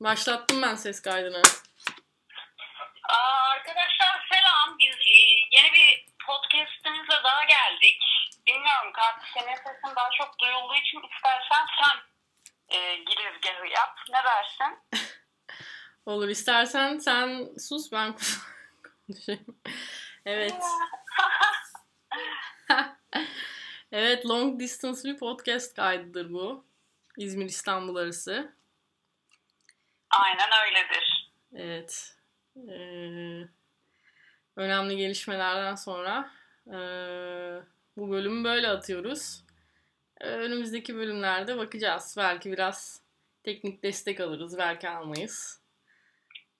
Başlattım ben ses kaydını. Aa, arkadaşlar selam. Biz e, yeni bir podcast'imize daha geldik. Bilmiyorum Katil senin sesin daha çok duyulduğu için istersen sen e, girizgahı yap. Ne dersin? Olur istersen sen sus ben konuşayım. Evet. evet long distance bir podcast kaydıdır bu. İzmir İstanbul arası. Aynen öyledir. Evet. Ee, önemli gelişmelerden sonra ee, bu bölümü böyle atıyoruz. Ee, önümüzdeki bölümlerde bakacağız. Belki biraz teknik destek alırız, belki almayız.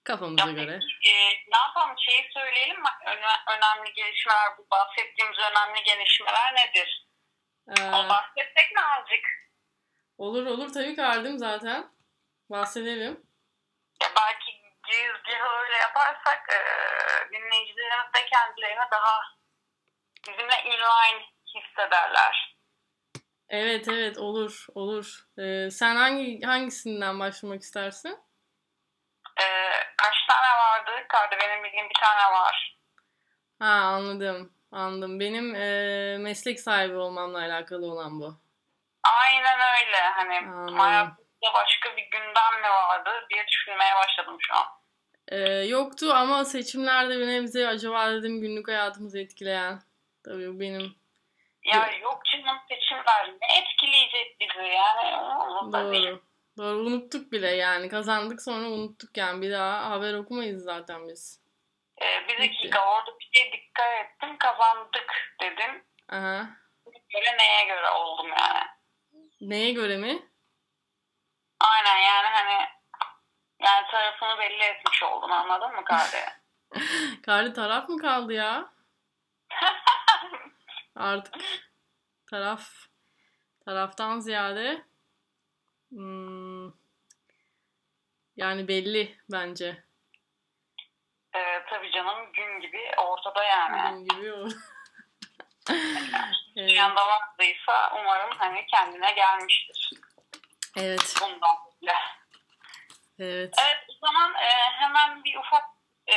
Kafamıza Ya göre. e, ne yapalım şeyi söyleyelim mi? Öne- önemli gelişmeler, bu bahsettiğimiz önemli gelişmeler nedir? Ee, O bahsetsek mi azıcık? olur olur tabii kardım zaten. Bahsedelim. Ya belki girizgahı öyle yaparsak e, dinleyicilerimiz de kendilerini daha bizimle inline hissederler. Evet evet olur olur. Ee, sen hangi hangisinden başlamak istersin? E, kaç tane vardı? Kardı benim bildiğim bir tane var. Ha anladım. Anladım. Benim e, meslek sahibi olmamla alakalı olan bu. Aynen öyle. Hani Anladım. Hayatımda başka bir gündem mi vardı diye düşünmeye başladım şu an. Ee, yoktu ama seçimlerde bir nebze acaba dedim günlük hayatımızı etkileyen. Tabii benim Ya yok canım seçimler ne etkileyecek bizi yani umurumda değil. doğru. Doğru unuttuk bile yani kazandık sonra unuttuk yani bir daha haber okumayız zaten biz. Ee, bir dakika orada bir şeye dikkat ettim kazandık dedim. Aha. Göre neye göre oldum yani. Neye göre mi? Aynen yani hani yani tarafını belli etmiş oldum anladın mı kardeşim? Karlı taraf mı kaldı ya? Artık taraf taraftan ziyade hmm, yani belli bence. ee, tabii canım gün gibi ortada yani. Dediğim gibi o. evet. Dünyada vardıysa umarım hani kendine gelmiştir evet. bundan bile. Evet. Evet o zaman e, hemen bir ufak e,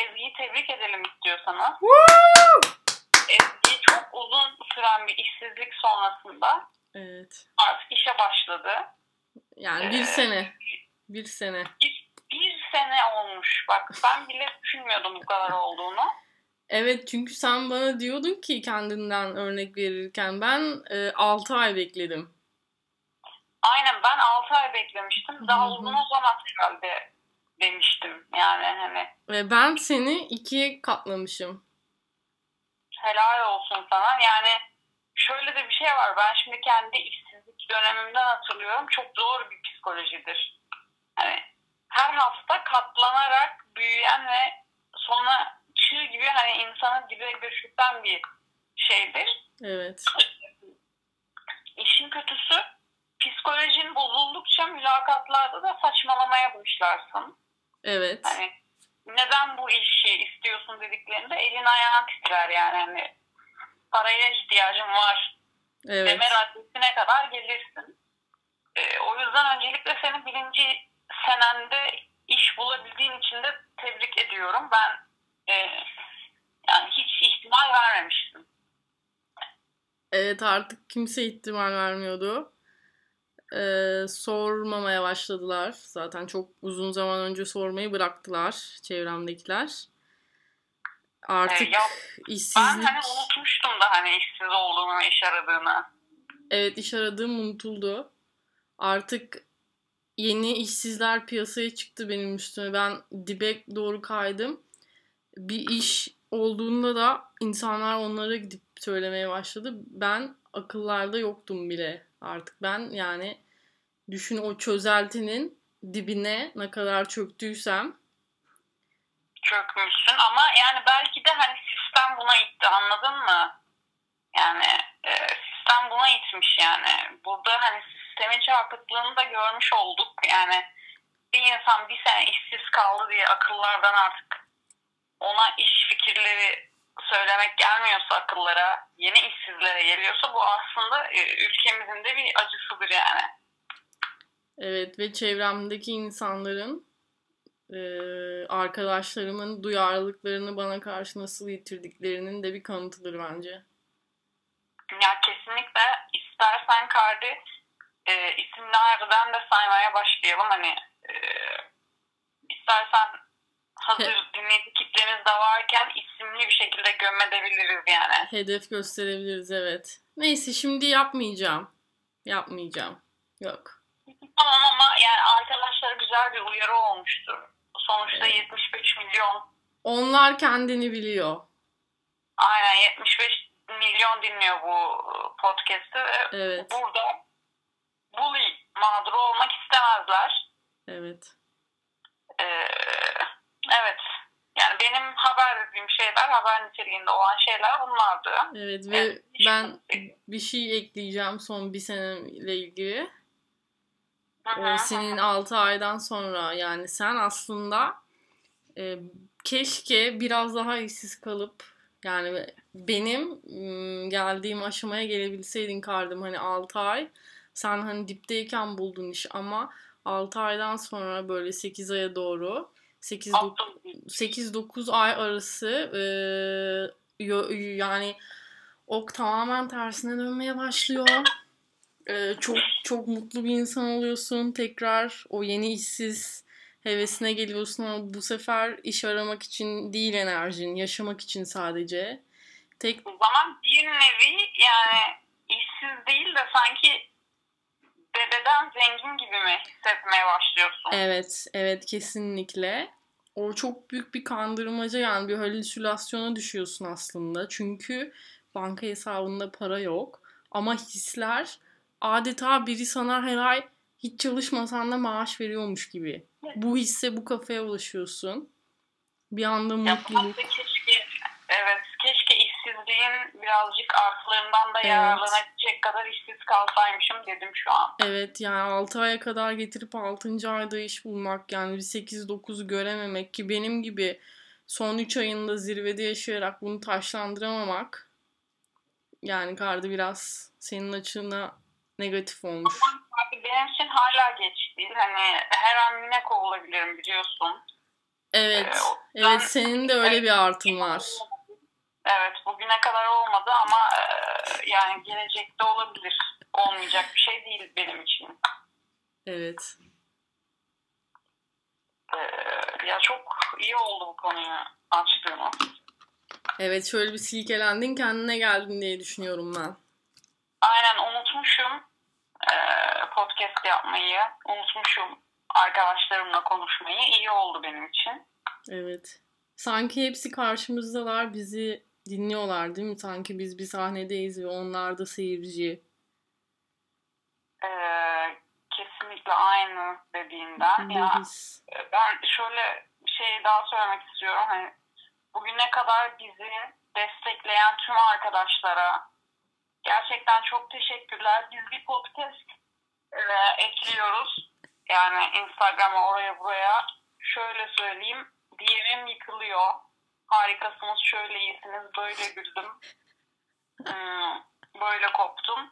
Ezgi'yi tebrik edelim istiyorsanız. Ezgi çok uzun süren bir işsizlik sonrasında Evet. artık işe başladı. Yani bir Ee, sene. Bir sene. Bir, bir sene olmuş. Bak ben bile düşünmüyordum bu kadar olduğunu. Evet çünkü sen bana diyordun ki kendinden örnek verirken ben 6 ay bekledim. Aynen ben 6 ay beklemiştim. Daha Hı hı. uzun olamaz herhalde demiştim. Yani hani Ve ben seni ikiye katlamışım. helal olsun sana. Yani şöyle de bir şey var. Ben şimdi kendi işsizlik dönemimden hatırlıyorum. Çok zor bir psikolojidir. Hani her hafta katlanarak büyüyen ve sonra çığ gibi hani insanı dibe göçürten bir şeydir. Evet. İşin kötüsü psikolojin bozuldukça mülakatlarda da saçmalamaya başlarsın. Evet. Hani neden bu işi istiyorsun dediklerinde elin ayağın titrer yani hani paraya ihtiyacım var Evet. deme raddesine kadar gelirsin. Ee, o yüzden öncelikle seni birinci senende iş bulabildiğin için de tebrik ediyorum. Ben e, yani hiç ihtimal vermemiştim. Evet artık kimse ihtimal vermiyordu. Ee, sormamaya başladılar. Zaten çok uzun zaman önce sormayı bıraktılar çevremdekiler. Artık Ee, ya Ben işsizlik... hani unutmuştum da hani işsiz olduğunu, iş aradığını. Evet iş aradığım unutuldu. Artık yeni işsizler piyasaya çıktı benim üstüme. Ben dibe doğru kaydım. Bir iş olduğunda da insanlar onlara gidip söylemeye başladı. Ben akıllarda yoktum bile artık. Ben yani düşün o çözeltinin dibine ne kadar çöktüysem çökmüşsün ama yani belki de hani sistem buna itti anladın mı? Yani e, sistem buna itmiş yani. Burada hani sistemin çarpıklığını da görmüş olduk. Yani bir insan bir sene işsiz kaldı diye akıllardan artık ona iş fikirleri söylemek gelmiyorsa akıllara, yeni işsizlere geliyorsa bu aslında e, ülkemizin de bir acısıdır yani. Evet ve çevremdeki insanların e, arkadaşlarımın duyarlılıklarını bana karşı nasıl yitirdiklerinin de bir kanıtıdır bence. Ya kesinlikle istersen Kardi e, isimlerden de saymaya başlayalım. Hani e, istersen hazır dinleyici kitlemiz de varken isimli bir şekilde gömebiliriz yani. Hedef gösterebiliriz evet. Neyse şimdi yapmayacağım. Yapmayacağım. Yok. Tamam ama yani arkadaşlar güzel bir uyarı olmuştur. Sonuçta evet. 75 milyon. Onlar kendini biliyor. Aynen 75 milyon dinliyor bu podcast'ı. Evet. Burada bully mağduru olmak istemezler. Evet. Ee, evet. Yani benim haber dediğim şeyler, haber niteliğinde olan şeyler bunlardı. Evet ve evet, ben bir şey ekleyeceğim son bir seneyle ilgili. Hı-hı. senin 6 aydan sonra yani sen aslında e, keşke biraz daha işsiz kalıp yani benim geldiğim aşamaya gelebilseydin kardım hani 6 ay sen hani dipteyken buldun iş ama 6 aydan sonra böyle 8 aya doğru 8-9 ay arası e, yani ok tamamen tersine dönmeye başlıyor. E, çok çok mutlu bir insan oluyorsun. Tekrar o yeni işsiz hevesine geliyorsun ama bu sefer iş aramak için değil enerjin, yaşamak için sadece. Tek... O zaman bir nevi yani işsiz değil de sanki dededen zengin gibi mi hissetmeye başlıyorsun? Evet, evet kesinlikle. O çok büyük bir kandırmaca yani bir halüsinasyona düşüyorsun aslında. Çünkü banka hesabında para yok. Ama hisler adeta biri sana her ay hiç çalışmasan da maaş veriyormuş gibi. Bu hisse bu kafaya ulaşıyorsun. Bir anda mutluluk. Ya, işsizliğin birazcık artılarından da evet. yararlanabilecek kadar işsiz kalsaymışım dedim şu an. Evet yani 6 aya kadar getirip 6. ayda iş bulmak yani bir 8-9'u görememek ki benim gibi son 3 ayında zirvede yaşayarak bunu taşlandıramamak yani kardı biraz senin açına negatif olmuş. Ama benim için hala geç değil. Hani her an yine kovulabilirim biliyorsun. Evet. Ee, evet senin de öyle bir artın var. Evet bugüne kadar olmadı ama e, yani gelecekte olabilir. Olmayacak bir şey değil benim için. Evet. Ee, ya çok iyi oldu bu konuyu açtığımız. Evet şöyle bir silkelendin kendine geldin diye düşünüyorum ben. Aynen unutmuşum e, podcast yapmayı. Unutmuşum arkadaşlarımla konuşmayı. İyi oldu benim için. Evet. Sanki hepsi karşımızdalar bizi dinliyorlar değil mi? Sanki biz bir sahnedeyiz ve onlar da seyirci. Ee, kesinlikle aynı dediğinden. Ya, e, ben şöyle bir şey daha söylemek istiyorum. Hani bugüne kadar bizi destekleyen tüm arkadaşlara gerçekten çok teşekkürler. Biz bir podcast e, ekliyoruz. Yani Instagram'a oraya buraya. Şöyle söyleyeyim. DM'im yıkılıyor harikasınız, şöyle iyisiniz, böyle güldüm, hmm, böyle koptum.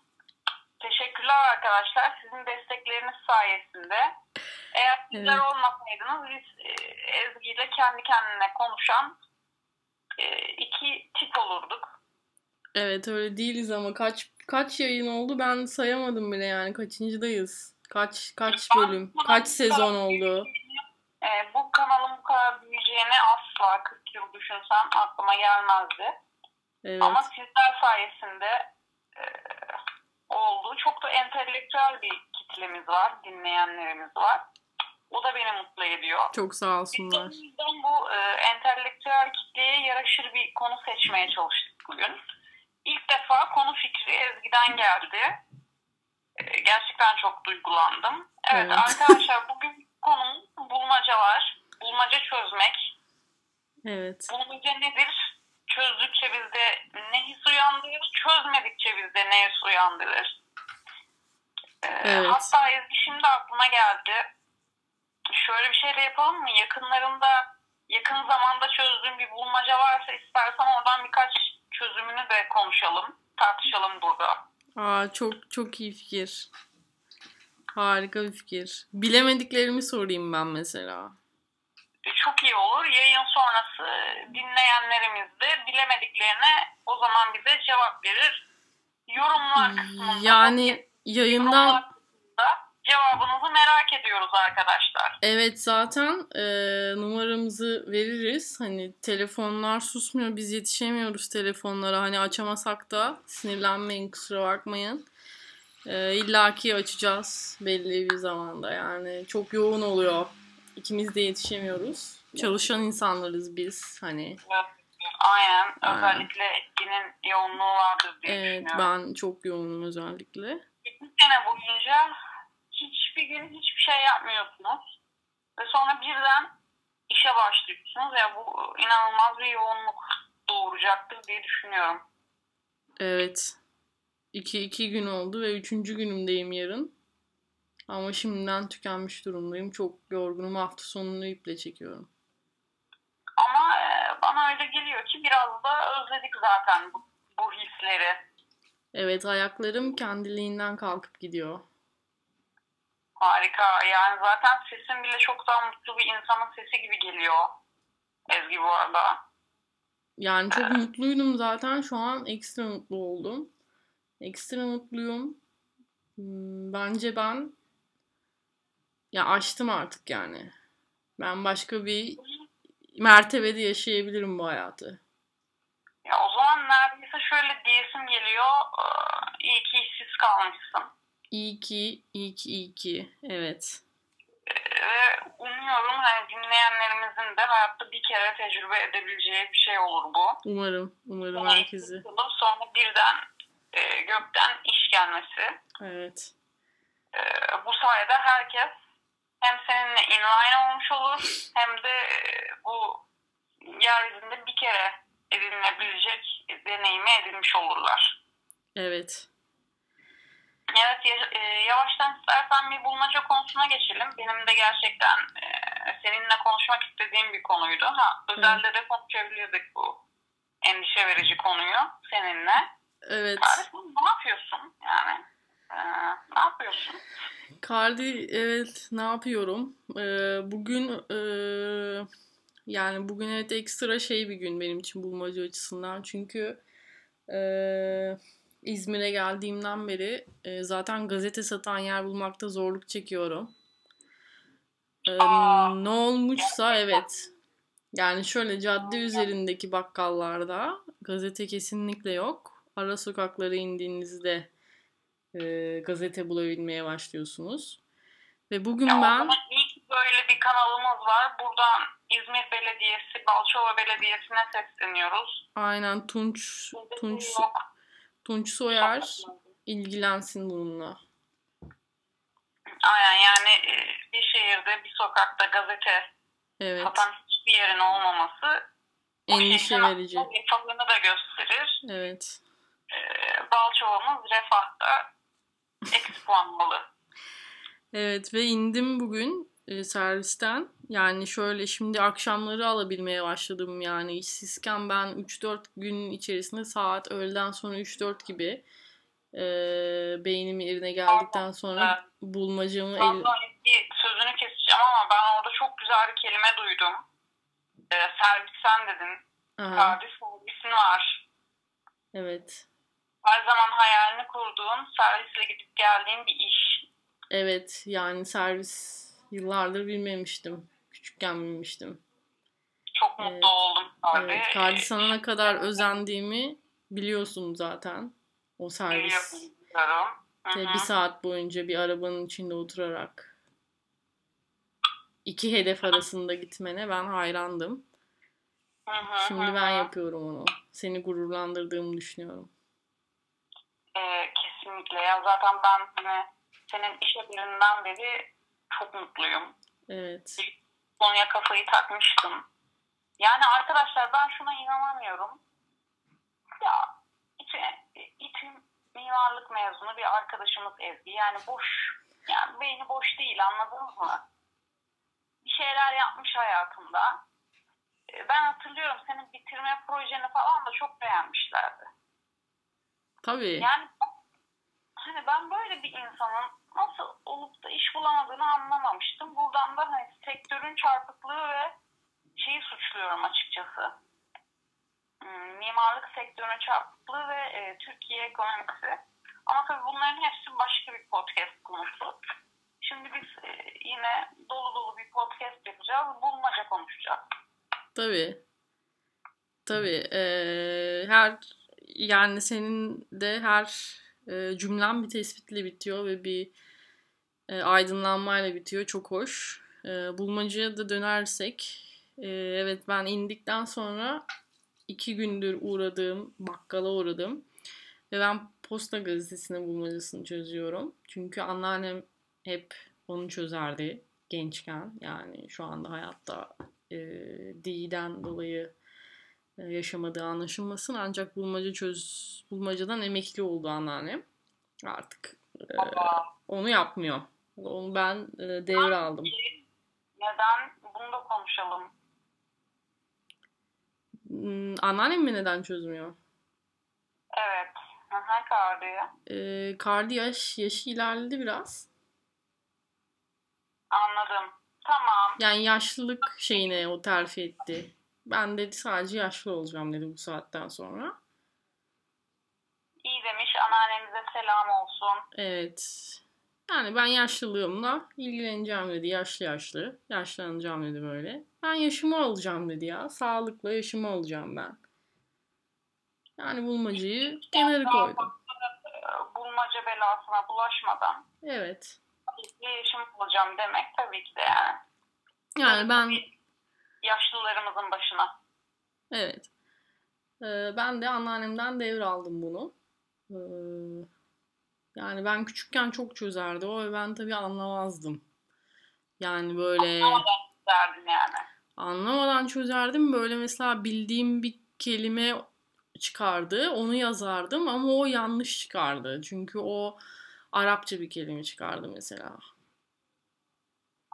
Teşekkürler arkadaşlar. Sizin destekleriniz sayesinde. Eğer sizler evet. olmasaydınız biz e, Ezgi ile kendi kendine konuşan e, iki tip olurduk. Evet öyle değiliz ama kaç kaç yayın oldu ben sayamadım bile yani kaçıncıdayız. Kaç kaç bölüm, kaç sezon oldu. E, bu kanalın bu kadar büyüyeceğini asla 40 yıl düşünsem aklıma gelmezdi. Evet. Ama sizler sayesinde e, oldu. Çok da entelektüel bir kitlemiz var, dinleyenlerimiz var. O da beni mutlu ediyor. Çok sağ olsunlar. Biz bu e, entelektüel kitleye yaraşır bir konu seçmeye çalıştık bugün. İlk defa konu fikri Ezgi'den geldi. E, gerçekten çok duygulandım. Evet, evet. arkadaşlar bugün konumuz bulmacalar. Bulmaca çözmek. Evet. Bulmaca nedir? Çözdükçe bizde ne his uyandırır? Çözmedikçe bizde ne his uyandırır? Ee, evet. Hatta Ezgi şimdi aklıma geldi. Şöyle bir şey de yapalım mı? Yakınlarında yakın zamanda çözdüğüm bir bulmaca varsa istersen oradan birkaç çözümünü de konuşalım. Tartışalım burada. Aa, çok çok iyi fikir. Harika bir fikir. Bilemediklerimi sorayım ben mesela. Çok iyi olur. Yayın sonrası dinleyenlerimiz de bilemediklerine o zaman bize cevap verir. Yorumlar kısmında Yani yayından cevabınızı merak ediyoruz arkadaşlar. evet zaten e, numaramızı veririz. Hani telefonlar susmuyor. Biz yetişemiyoruz telefonlara. Hani açamasak da sinirlenmeyin kusura bakmayın. E, İlla ki açacağız belli bir zamanda. Yani çok yoğun oluyor. İkimiz de yetişemiyoruz. Çalışan insanlarız biz. Hani Aynen. Özellikle etkinin yoğunluğu vardır diye evet düşünüyorum. ben çok yoğunum özellikle. Bir sene boyunca hiçbir gün hiçbir şey yapmıyorsunuz. Ve sonra birden işe başlıyorsunuz. Ya bu inanılmaz bir yoğunluk doğuracaktır diye düşünüyorum. Evet. İki, iki gün oldu ve üçüncü günümdeyim yarın. Ama şimdiden tükenmiş durumdayım. Çok yorgunum. Hafta sonunu iple çekiyorum. Ama e, bana öyle geliyor ki biraz da özledik zaten bu, bu hisleri. Evet ayaklarım kendiliğinden kalkıp gidiyor. Harika. Yani zaten sesin bile çok daha mutlu bir insanın sesi gibi geliyor. Ezgi bu arada. Yani çok mutluydum zaten. Şu an ekstra mutlu oldum. Ekstra mutluyum. Hmm, Bence ben ya açtım artık yani. Ben başka bir mertebede yaşayabilirim bu hayatı. Ya o zaman neredeyse şöyle diyesim geliyor. e, İyi ki işsiz kalmışsın. İyi ki, iyi ki, iyi ki. Evet. Ve umuyorum hani dinleyenlerimizin de hayatta bir kere tecrübe edebileceği bir şey olur bu. Umarım, umarım Yani herkesi. sonra birden e, gökten iş gelmesi. Evet. E, bu sayede herkes hem seninle inline olmuş olur hem de e, bu yeryüzünde bir kere edinilebilecek deneyimi edinmiş olurlar. Evet. Evet e, yavaştan istersen bir bulmaca konusuna geçelim. Benim de gerçekten e, seninle konuşmak istediğim bir konuydu. Ha, özelde de konuşabilirdik bu endişe verici konuyu seninle. Evet. Kardeşim ne yapıyorsun yani? E, ne yapıyorsun? Cardi evet ne yapıyorum? Ee, bugün e, yani bugün evet ekstra şey bir gün benim için bulmaca açısından. Çünkü e, İzmir'e geldiğimden beri e, zaten gazete satan yer bulmakta zorluk çekiyorum. E, Aa, ne olmuşsa gerçekten. evet. Yani şöyle cadde üzerindeki bakkallarda gazete kesinlikle yok. Ara sokaklara indiğinizde e, gazete bulabilmeye başlıyorsunuz. Ve bugün Ya ben ki böyle bir kanalımız var. Buradan İzmir Belediyesi, Balçova Belediyesi'ne sesleniyoruz. aynen Tunç Tunç. Tunç Soyer ilgilensin bununla. Aynen yani e, bir şehirde bir sokakta gazete Evet. satan hiçbir yerin olmaması Endişe verici. refahını da gösterir. Evet. Ee, Balçova'mız refahta eksi puanmalı. Evet ve indim bugün e, servisten. Yani şöyle şimdi akşamları alabilmeye başladım yani işsizken ben 3-4 gün içerisinde saat öğleden sonra 3-4 gibi e, beynim yerine geldikten sonra bulmacamı el... Sözünü keseceğim ama ben orada çok güzel bir kelime duydum. Ee, servisten dedin. Aha, Servis servisin var. evet. Her zaman hayalini kurduğun, servisle gidip geldiğin bir iş. Evet yani servis yıllardır bilmemiştim. Küçükken bilmiştim. Çok mutlu Evet. oldum abi. Evet, Cardi sana ne kadar özendiğimi biliyorsun zaten. O servis. Biliyorum. İşte bir saat boyunca bir arabanın içinde oturarak iki hedef arasında gitmene ben hayrandım. Hı hı, Şimdi ben yapıyorum onu. Seni gururlandırdığımı düşünüyorum. Kesinlikle. Ya zaten ben hani senin iş haberinden beri çok mutluyum. Evet. Konuya kafayı takmıştım. Yani arkadaşlar ben şuna inanamıyorum. Ya İTÜ, İTÜ mimarlık mezunu bir arkadaşımız Ezgi. Yani boş. Yani beyni boş değil anladınız mı? Bir şeyler yapmış hayatında. Ee, Ben hatırlıyorum senin bitirme projeni falan da çok beğenmişlerdi. Tabii. Yani hani ben böyle bir insanın nasıl olup da iş bulamadığını anlamamıştım. Buradan da hani sektörün çarpıklığı ve şeyi suçluyorum açıkçası. Hmm, mimarlık sektörünün çarpıklığı ve e, Türkiye ekonomisi. Ama tabii bunların hepsi başka bir podcast konusu. Şimdi biz e, yine dolu dolu bir podcast yapacağız. Bulmaca konuşacağız. Tabii. Tabii. Ee, her yani senin de her e, cümlen bir tespitle bitiyor ve bir e, aydınlanmayla bitiyor. Çok hoş. E, bulmacaya da dönersek e, evet ben indikten sonra iki gündür uğradığım bakkala uğradım. Ve ben Posta Gazetesi'nin bulmacasını çözüyorum. Çünkü anneannem hep onu çözerdi gençken. Yani şu anda hayatta e, D'den dolayı yaşamadığı anlaşılmasın. Ancak bulmaca çöz bulmacadan emekli oldu anneannem. Artık e, onu yapmıyor. Onu ben e, devraldım. Neden? Bunu da konuşalım. Hmm, anneannem mi neden çözmüyor? Evet. Aha, kardiya. E, kardi yaş, yaşı ilerledi biraz. Anladım. Tamam. Yani yaşlılık şeyine o terfi etti. Ben dedi sadece yaşlı olacağım dedi bu saatten sonra. İyi demiş. Anneannemize selam olsun. Evet. Yani ben yaşlılığımla ilgileneceğim dedi. Yaşlı yaşlı. Yaşlanacağım dedi böyle. Ben yaşımı alacağım dedi ya. Sağlıkla yaşımı alacağım ben. Yani bulmacayı kenara koydum. Bulmaca belasına bulaşmadan Evet. yaşım alacağım demek tabii ki de yani. Yani ben yaşlılarımızın başına. Evet. Ee, ben de anneannemden devraldım bunu. Ee, yani ben küçükken çok çözerdi o ve ben tabii anlamazdım. Yani böyle Anlamadan derdim yani. anlamadan çözerdim. Böyle mesela bildiğim bir kelime çıkardı. Onu yazardım ama o yanlış çıkardı. Çünkü o Arapça bir kelime çıkardı mesela.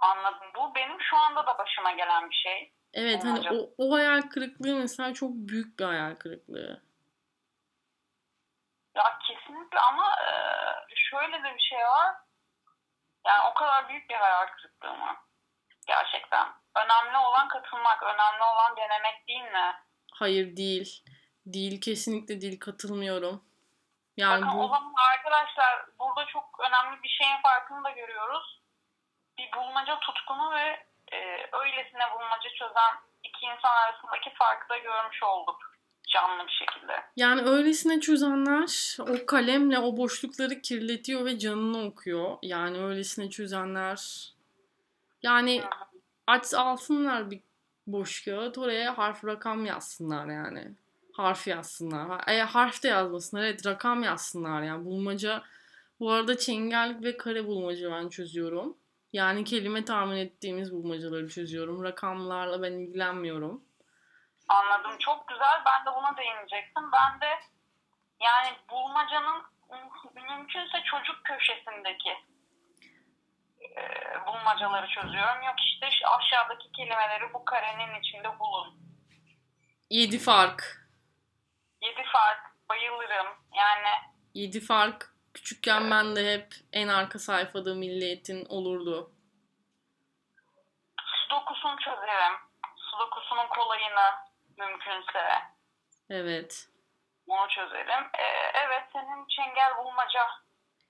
Anladım. Bu benim şu anda da başıma gelen bir şey. Evet hani o, o hayal kırıklığı mesela çok büyük bir hayal kırıklığı. Ya kesinlikle ama e, şöyle de bir şey var. Yani o kadar büyük bir hayal kırıklığı mı? Gerçekten. Önemli olan katılmak, önemli olan denemek değil mi? Hayır değil. Değil kesinlikle değil katılmıyorum. Yani Bakın bu o zaman arkadaşlar burada çok önemli bir şeyin farkını da görüyoruz. Bir bulmaca tutkunu ve e, öylesine bulmaca çözen iki insan arasındaki farkı da görmüş olduk canlı bir şekilde. yani öylesine çözenler o kalemle o boşlukları kirletiyor ve canını okuyor. Yani öylesine çözenler yani aç alsınlar bir boş kağıt oraya harf rakam yazsınlar yani. Harf yazsınlar. E, harf de yazmasınlar. Evet rakam yazsınlar yani. Bulmaca bu arada çengellik ve kare bulmaca ben çözüyorum. Yani kelime tahmin ettiğimiz bulmacaları çözüyorum. Rakamlarla ben ilgilenmiyorum. Anladım. Çok güzel. Ben de buna değinecektim. Ben de yani bulmacanın mümkünse çocuk köşesindeki e, bulmacaları çözüyorum. Yok işte şu aşağıdaki kelimeleri bu karenin içinde bulun. Yedi fark. Yedi fark. Bayılırım. Yani Yedi fark. Küçükken ben de hep en arka sayfada milliyetin olurdu. sudokusunu çözerim. Sudokusunun kolayını mümkünse Evet. onu çözerim. E, evet senin çengel bulmaca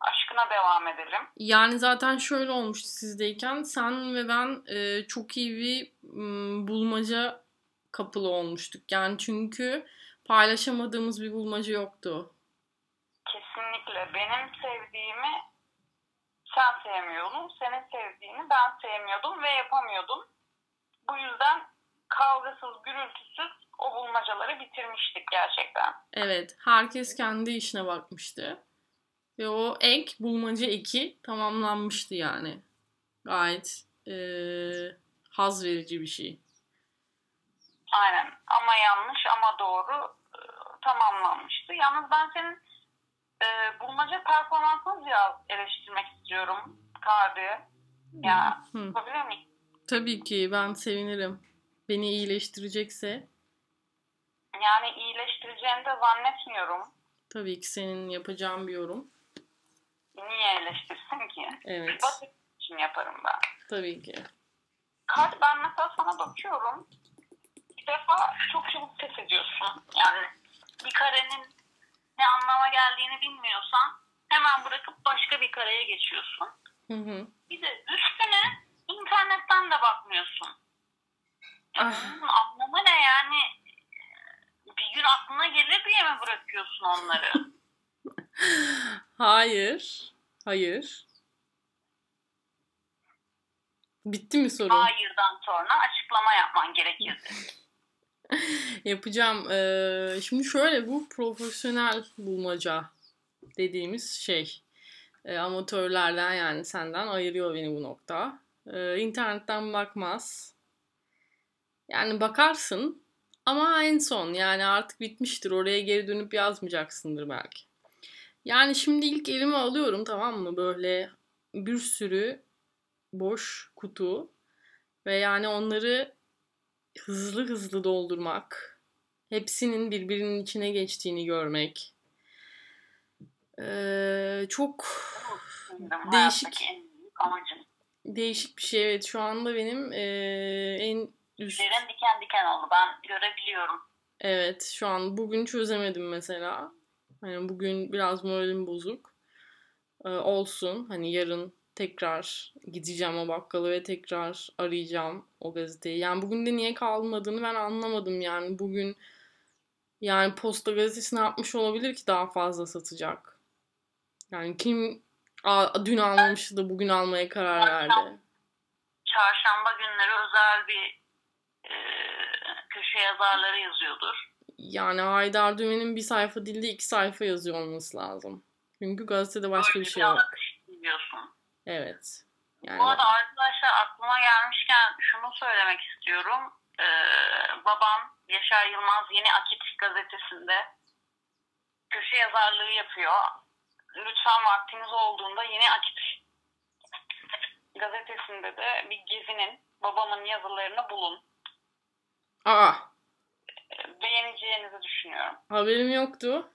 aşkına devam edelim. Yani zaten şöyle olmuştu sizdeyken sen ve ben e, çok iyi bir m, bulmaca kapılı olmuştuk. Yani çünkü paylaşamadığımız bir bulmaca yoktu. Kesinlikle. Benim sevdiğimi sen sevmiyordun. Senin sevdiğini ben sevmiyordum ve yapamıyordum. Bu yüzden kavgasız, gürültüsüz o bulmacaları bitirmiştik gerçekten. Evet, herkes kendi işine bakmıştı. Ve o ek, bulmaca eki tamamlanmıştı yani. Gayet e, haz verici bir şey. Aynen. Ama yanlış ama doğru e, tamamlanmıştı. Yalnız ben senin e, bulmaca performansını biraz eleştirmek istiyorum. Kardı. Ya Hı. yapabilir miyim? Tabii ki ben sevinirim. Beni iyileştirecekse Yani iyileştireceğini de zannetmiyorum. tabii ki senin yapacağın bir yorum. niye eleştirsin ki? Evet. Basit için yaparım ben. Tabii ki. Kart ben mesela sana bakıyorum. Bir defa çok çabuk pes ediyorsun. Yani bir karenin ne anlama geldiğini bilmiyorsan hemen bırakıp başka bir kareye geçiyorsun. Hı hı. Bir de üstüne internetten de bakmıyorsun. Ah. anlamı ne yani? Bir gün aklına gelir diye mi bırakıyorsun onları? Hayır. Hayır. Bitti mi sorun? Hayırdan sonra açıklama yapman gerekirdi. Yapacağım. Ee, şimdi şöyle bu profesyonel bulmaca dediğimiz şey. Ee, amatörlerden yani senden ayırıyor beni bu nokta. Ee, internetten bakmaz. Yani bakarsın ama en son yani artık bitmiştir. Oraya geri dönüp yazmayacaksındır belki. Yani şimdi ilk elime alıyorum tamam mı? Böyle bir sürü boş kutu ve yani onları hızlı hızlı doldurmak, hepsinin birbirinin içine geçtiğini görmek. Ee, çok Değişik. değişik bir şey. Evet şu anda benim ee, en üst Tüylerin diken diken oldu. Ben görebiliyorum. Evet, şu an bugün çözemedim mesela. Hani bugün biraz moralim bozuk. Ee, olsun. Hani yarın tekrar gideceğim o bakkala ve tekrar arayacağım o gazeteyi. Yani bugün de niye kalmadığını ben anlamadım yani. Bugün yani Posta Gazetesi ne yapmış olabilir ki daha fazla satacak? Yani kim a- dün almamıştı da bugün almaya karar verdi? Çarşamba günleri özel bir e, köşe yazarları yazıyordur. Yani Haydar Dümen'in bir sayfa değil de iki sayfa yazıyor olması lazım. Çünkü gazetede başka Böyle bir şey yok. akış biliyorsun. Evet. Yani Bu arada arkadaşlar aklıma gelmişken şunu söylemek istiyorum. Ee, babam Yaşar Yılmaz Yeni Akit gazetesinde köşe yazarlığı yapıyor. Lütfen vaktiniz olduğunda Yeni Akit gazetesinde de bir gezinin babamın yazılarını bulun. Aa, Ee, Beğeneceğinizi düşünüyorum. haberim yoktu.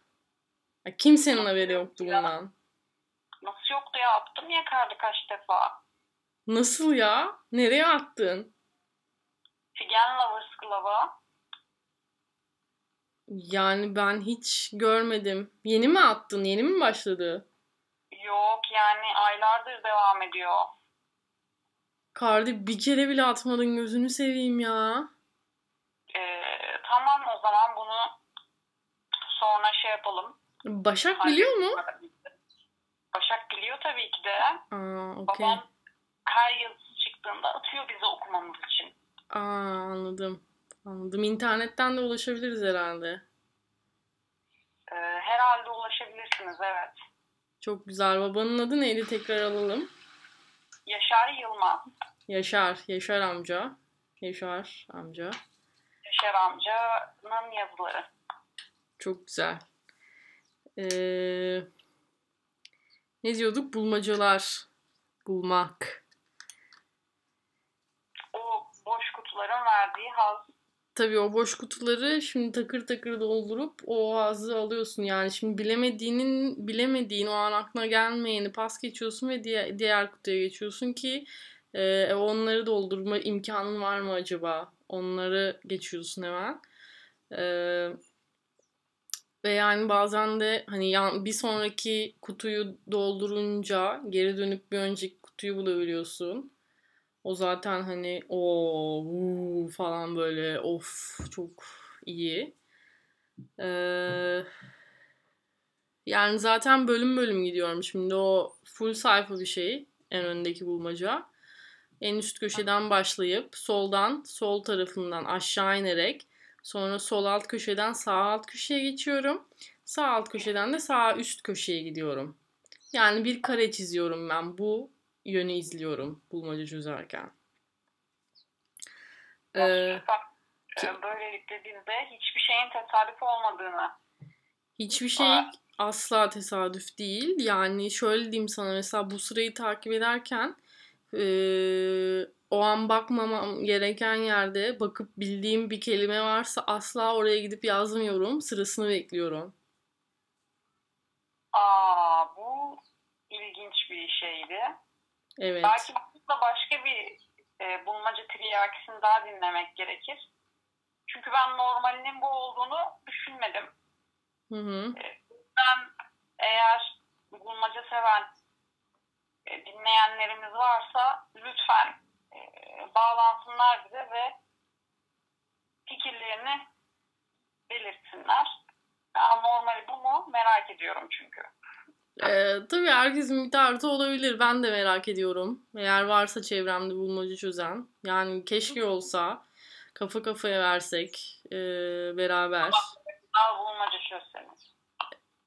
Kimsenin haberi yoktu bundan. Nasıl yoktu ya attım ya kardı kaç defa. Nasıl ya? Nereye attın? Figen Lovers Club'a. Yani ben hiç görmedim. Yeni mi attın? Yeni mi başladı? Yok yani aylardır devam ediyor. Kardi bir kere bile atmadın gözünü seveyim ya. Ee, tamam o zaman bunu sonra şey yapalım. Başak biliyor mu? Başak biliyor tabii ki de. Aa, okey. Babam her yazısı çıktığında atıyor bize okumamız için. Aa, anladım. Anladım. İnternetten de ulaşabiliriz herhalde. Ee, herhalde ulaşabilirsiniz evet. Çok güzel. Babanın adı neydi? Tekrar alalım. Yaşar Yılmaz. Yaşar. Yaşar amca. Yaşar amca. Yaşar amcanın yazıları. Çok güzel. Ee, ne diyorduk? Bulmacalar. Bulmak. O boş kutuların verdiği haz. Tabii o boş kutuları şimdi takır takır doldurup o hazzı alıyorsun. Yani şimdi bilemediğinin bilemediğin o an aklına gelmeyeni pas geçiyorsun ve diğer, diğer kutuya geçiyorsun ki e, onları doldurma imkanın var mı acaba? Onları geçiyorsun hemen. E, ve yani bazen de hani bir sonraki kutuyu doldurunca geri dönüp bir önceki kutuyu bulabiliyorsun. O zaten hani o vuu falan böyle of çok iyi. Ee, yani zaten bölüm bölüm gidiyorum şimdi o full sayfa bir şey en öndeki bulmaca. En üst köşeden başlayıp soldan sol tarafından aşağı inerek sonra sol alt köşeden sağ alt köşeye geçiyorum. Sağ alt köşeden de sağ üst köşeye gidiyorum. Yani bir kare çiziyorum ben bu yönü izliyorum bulmaca çözerken. Ee, e, böylelikle biz de hiçbir şeyin tesadüf olmadığını hiçbir şey asla tesadüf değil. Yani şöyle diyeyim sana mesela bu sırayı takip ederken ee, o an bakmamam gereken yerde bakıp bildiğim bir kelime varsa asla oraya gidip yazmıyorum. Sırasını bekliyorum. Aa bu ilginç bir şeydi. Evet. Belki burada başka bir e, bulmaca triyakisini daha dinlemek gerekir. Çünkü ben normalinin bu olduğunu düşünmedim. Hı hı. Ben eğer bulmaca seven e, dinleyenlerimiz varsa lütfen e, bağlansınlar bize ve fikirlerini belirtsinler. Ya, normali bu mu? Merak ediyorum çünkü. Ee, tabii herkesin bir tarzı olabilir. Ben de merak ediyorum. Eğer varsa çevremde bulmaca çözen. Yani keşke olsa kafa kafaya versek e, beraber. Daha bulmaca çözseniz.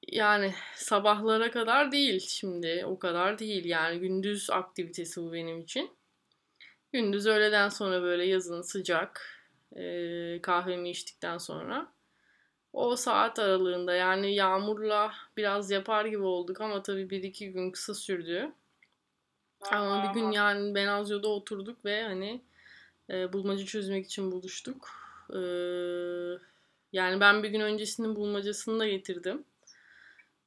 Yani sabahlara kadar değil şimdi. O kadar değil. Yani gündüz aktivitesi bu benim için. Gündüz öğleden sonra böyle yazın sıcak e, kahvemi içtikten sonra o saat aralığında yani yağmurla biraz yapar gibi olduk ama tabii bir iki gün kısa sürdü. Ama bir gün yani Benazio'da oturduk ve hani e, bulmaca çözmek için buluştuk. E, yani ben bir gün öncesinin bulmacasını da getirdim.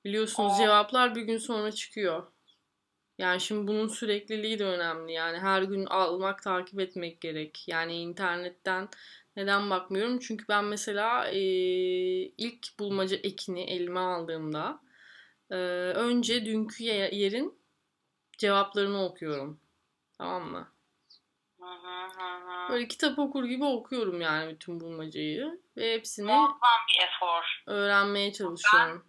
Biliyorsunuz cevaplar bir gün sonra çıkıyor. Yani şimdi bunun sürekliliği de önemli. Yani her gün almak, takip etmek gerek. Yani internetten neden bakmıyorum? Çünkü ben mesela e, ilk bulmaca ekini elime aldığımda e, önce dünkü ye- yerin cevaplarını okuyorum. Tamam mı? Böyle kitap okur gibi okuyorum yani bütün bulmacayı ve hepsini Muazzam bir efor. öğrenmeye çalışıyorum.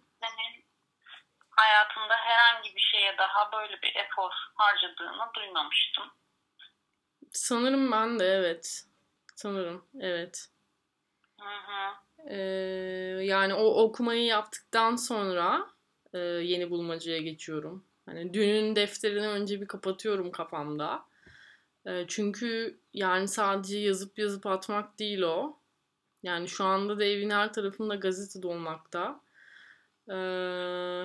Senin hayatında herhangi bir şeye daha böyle bir efor harcadığını duymamıştım. Sanırım ben de evet. Sanırım evet. Hı hı. Ee, yani o okumayı yaptıktan sonra e, yeni bulmacaya geçiyorum. Hani dünün defterini önce bir kapatıyorum kafamda. E, çünkü yani sadece yazıp yazıp atmak değil o. Yani şu anda da evin her tarafında gazete dolmakta. Ee,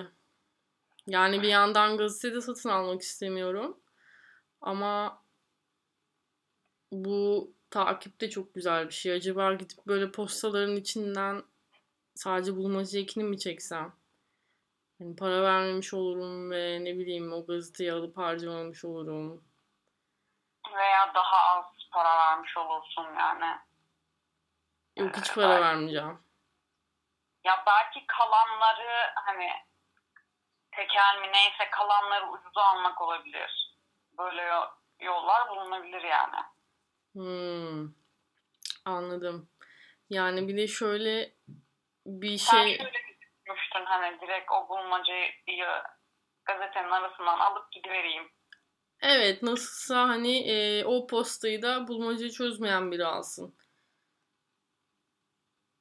yani bir yandan gazete de satın almak istemiyorum. Ama bu takip de çok güzel bir şey. Acaba gidip böyle postaların içinden sadece bulmaca ekini mi çeksem? Yani para vermemiş olurum ve ne bileyim o gazeteyi alıp harcamamış olurum. Veya daha az para vermiş olursun yani. Yok hiç para vermeyeceğim. Ya belki kalanları hani tekel mi neyse kalanları ucuza almak olabilir. Böyle yo- yollar bulunabilir yani. Hmm, anladım. Yani bir de şöyle bir Sen şey... şöyle düşünmüştün hani direkt o bulmacayı gazetenin arasından alıp gidivereyim. Evet nasılsa hani e, o postayı da bulmacayı çözmeyen biri alsın.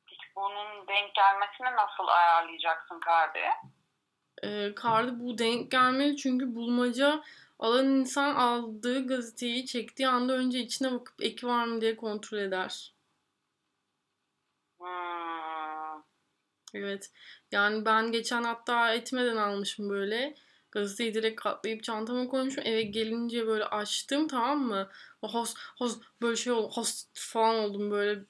Hiç bunun denk gelmesini nasıl ayarlayacaksın Kardi? E, Kardı bu denk gelmeli çünkü bulmaca alan insan aldığı gazeteyi çektiği anda önce içine bakıp eki var mı diye kontrol eder. Evet. Yani ben geçen hatta etmeden almışım böyle. Gazeteyi direkt katlayıp çantama koymuşum. Eve gelince böyle açtım tamam mı? Host, host böyle şey oldu. Host falan oldum böyle.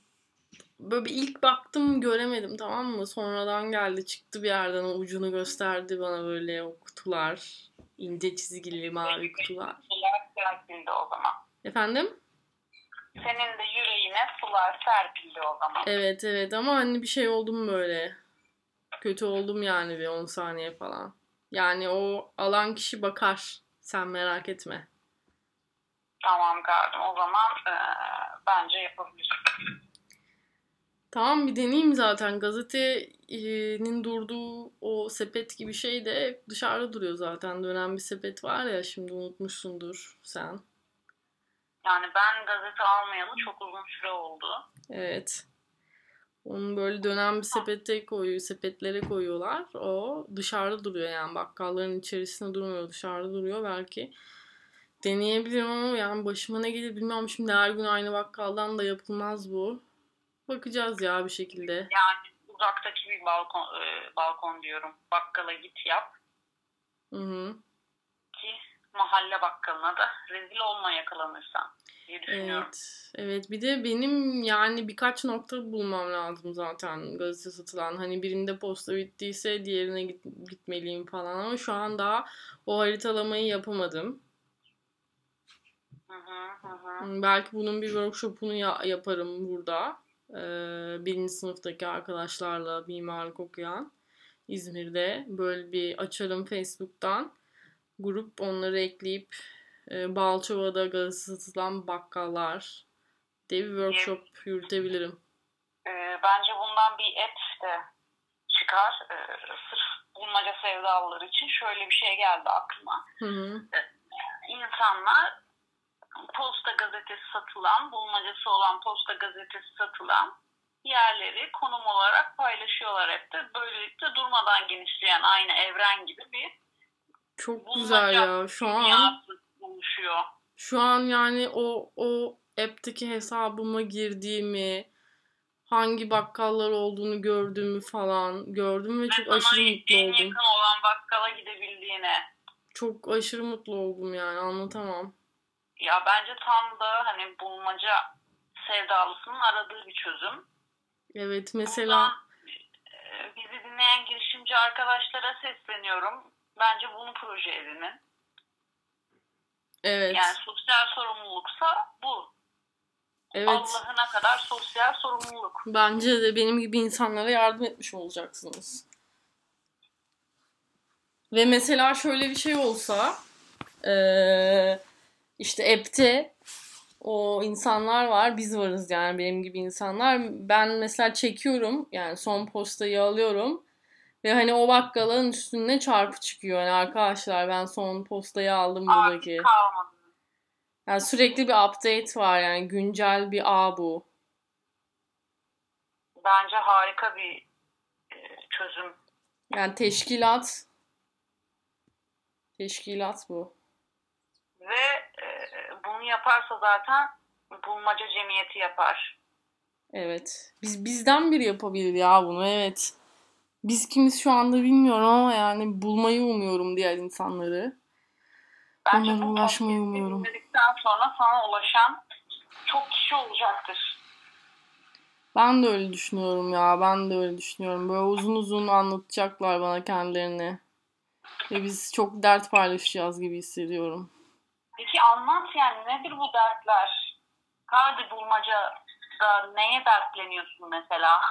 Böyle bir ilk baktım göremedim tamam mı? Sonradan geldi çıktı bir yerden o ucunu gösterdi bana böyle o kutular. ince çizgili mavi kutular. Sular serpildi o zaman. Efendim? Senin de yüreğine sular serpildi o zaman. Evet evet ama hani bir şey oldum böyle. Kötü oldum yani bir 10 saniye falan. Yani o alan kişi bakar. Sen merak etme. Tamam Kardi o zaman eee, bence yapabilirsin. Tamam bir deneyeyim zaten. Gazetenin durduğu o sepet gibi şey de dışarıda duruyor zaten. Dönen bir sepet var ya şimdi unutmuşsundur sen. Yani ben gazete almayalı çok uzun süre oldu. Evet. Onu böyle dönen bir sepete koyuyor, sepetlere koyuyorlar. O dışarıda duruyor yani bakkalların içerisinde durmuyor, dışarıda duruyor. Belki deneyebilirim ama yani başıma ne gelir bilmiyorum. Şimdi her gün aynı bakkaldan da yapılmaz bu. Bakacağız ya bir şekilde. Yani uzaktaki bir balkon, eee, balkon diyorum. Bakkala git yap Hı hı. ki mahalle bakkalına da rezil olma yakalanırsan. diye düşünüyorum. Evet. Evet bir de benim yani birkaç nokta bulmam lazım zaten gazete satılan. Hani birinde posta bittiyse diğerine git, gitmeliyim falan ama şu an daha o haritalamayı yapamadım. Hı hı, hı Belki bunun bir workshop'unu ya- yaparım burada. Ee, birinci sınıftaki arkadaşlarla mimarlık okuyan İzmir'de böyle bir açarım Facebook'tan grup onları ekleyip e, Balçova'da gazete satılan bakkallar diye bir workshop yürütebilirim. Ee, bence bundan bir app de çıkar. Ee, sırf bulmaca sevdalıları için şöyle bir şey geldi aklıma. Hı hı. İnsanlar posta gazetesi satılan, bulmacası olan posta gazetesi satılan yerleri konum olarak paylaşıyorlar hep de. Böylelikle durmadan genişleyen aynı evren gibi bir Çok güzel ya. Şu an oluşuyor. Şu an yani o o app'teki hesabıma girdiğimi, hangi bakkallar olduğunu gördüğümü falan gördüm ve çok Ve aşırı sana mutlu oldum. yakın olan bakkala gidebildiğine. Çok aşırı mutlu oldum yani anlatamam. Ya bence tam da hani bulmaca sevdalısının aradığı bir çözüm. Evet mesela Ee, bizi dinleyen girişimci arkadaşlara sesleniyorum. Bence bunu proje edinin. evet Yani sosyal sorumluluksa bu. evet Allah'ına kadar sosyal sorumluluk. bence de benim gibi insanlara yardım etmiş olacaksınız. Ve mesela şöyle bir şey olsa eee, işte app'te o insanlar var biz varız yani benim gibi insanlar ben mesela çekiyorum yani son postayı alıyorum ve hani o bakkalın üstüne çarpı çıkıyor yani arkadaşlar ben son postayı aldım buradaki. Yani sürekli bir update var yani güncel bir ağ bu. Bence harika bir e, çözüm. Yani teşkilat teşkilat bu. Ve e, bunu yaparsa zaten bulmaca cemiyeti yapar. Evet. Biz bizden biri yapabilir ya bunu evet. Biz kimiz şu anda bilmiyorum ama yani bulmayı umuyorum diğer insanları. Bence Onlara ulaşmayı umuyorum. dinledikten sonra sana ulaşan çok kişi olacaktır. Ben de öyle düşünüyorum ya. Ben de öyle düşünüyorum. Böyle uzun uzun anlatacaklar bana kendilerini. Ve biz çok dert paylaşacağız gibi hissediyorum. Peki anlat yani nedir bu dertler? Hadi bulmaca da neye dertleniyorsun mesela?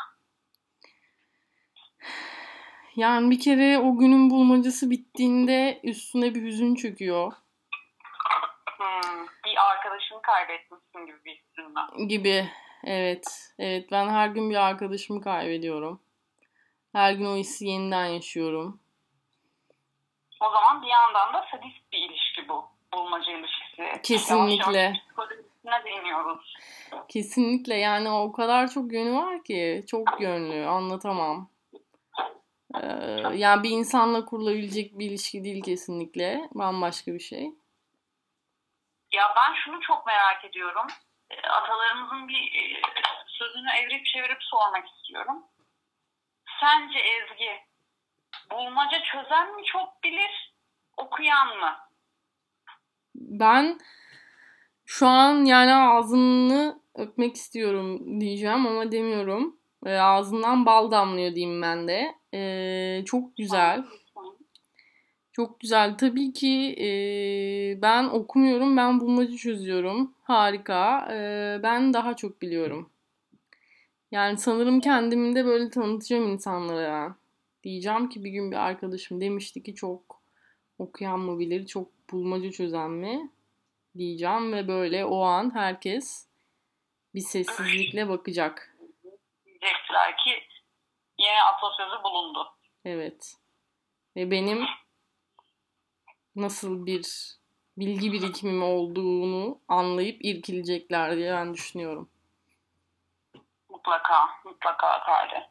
Yani bir kere o günün bulmacası bittiğinde üstüne bir hüzün çöküyor Hmm, bir arkadaşını kaybetmişsin gibi bir var. gibi. Evet. Evet ben her gün bir arkadaşımı kaybediyorum. Her gün o hissi yeniden yaşıyorum. O zaman bir yandan da sadist bir ilişki bu. Bulmaca ilişkisi. Kesinlikle. Yavaş yavaş değiniyoruz. Kesinlikle yani o kadar çok yönü var ki çok yönlü anlatamam. Ee, yani bir insanla kurulabilecek bir ilişki değil kesinlikle bambaşka bir şey. Ya ben şunu çok merak ediyorum. E, Atalarımızın bir e, sözünü evirip çevirip sormak istiyorum. Sence Ezgi bulmaca çözen mi çok bilir, okuyan mı? Ben şu an yani ağzını öpmek istiyorum diyeceğim ama demiyorum. Ee, ağzından bal damlıyor diyeyim ben de. Ee, çok güzel. Çok güzel. Tabii ki e, ben okumuyorum, ben bulmaca çözüyorum. Harika. E, ben daha çok biliyorum. Yani sanırım kendimi de böyle tanıtacağım insanlara. Diyeceğim ki bir gün bir arkadaşım demişti ki çok okuyan mı bilir, çok bulmaca çözen mi? Diyeceğim ve böyle o an herkes bir sessizlikle bakacak. Diyecekler ki yeni atasözü bulundu. Evet. Ve benim nasıl bir bilgi birikimim olduğunu anlayıp irkilecekler diye ben düşünüyorum. Mutlaka, mutlaka Kale.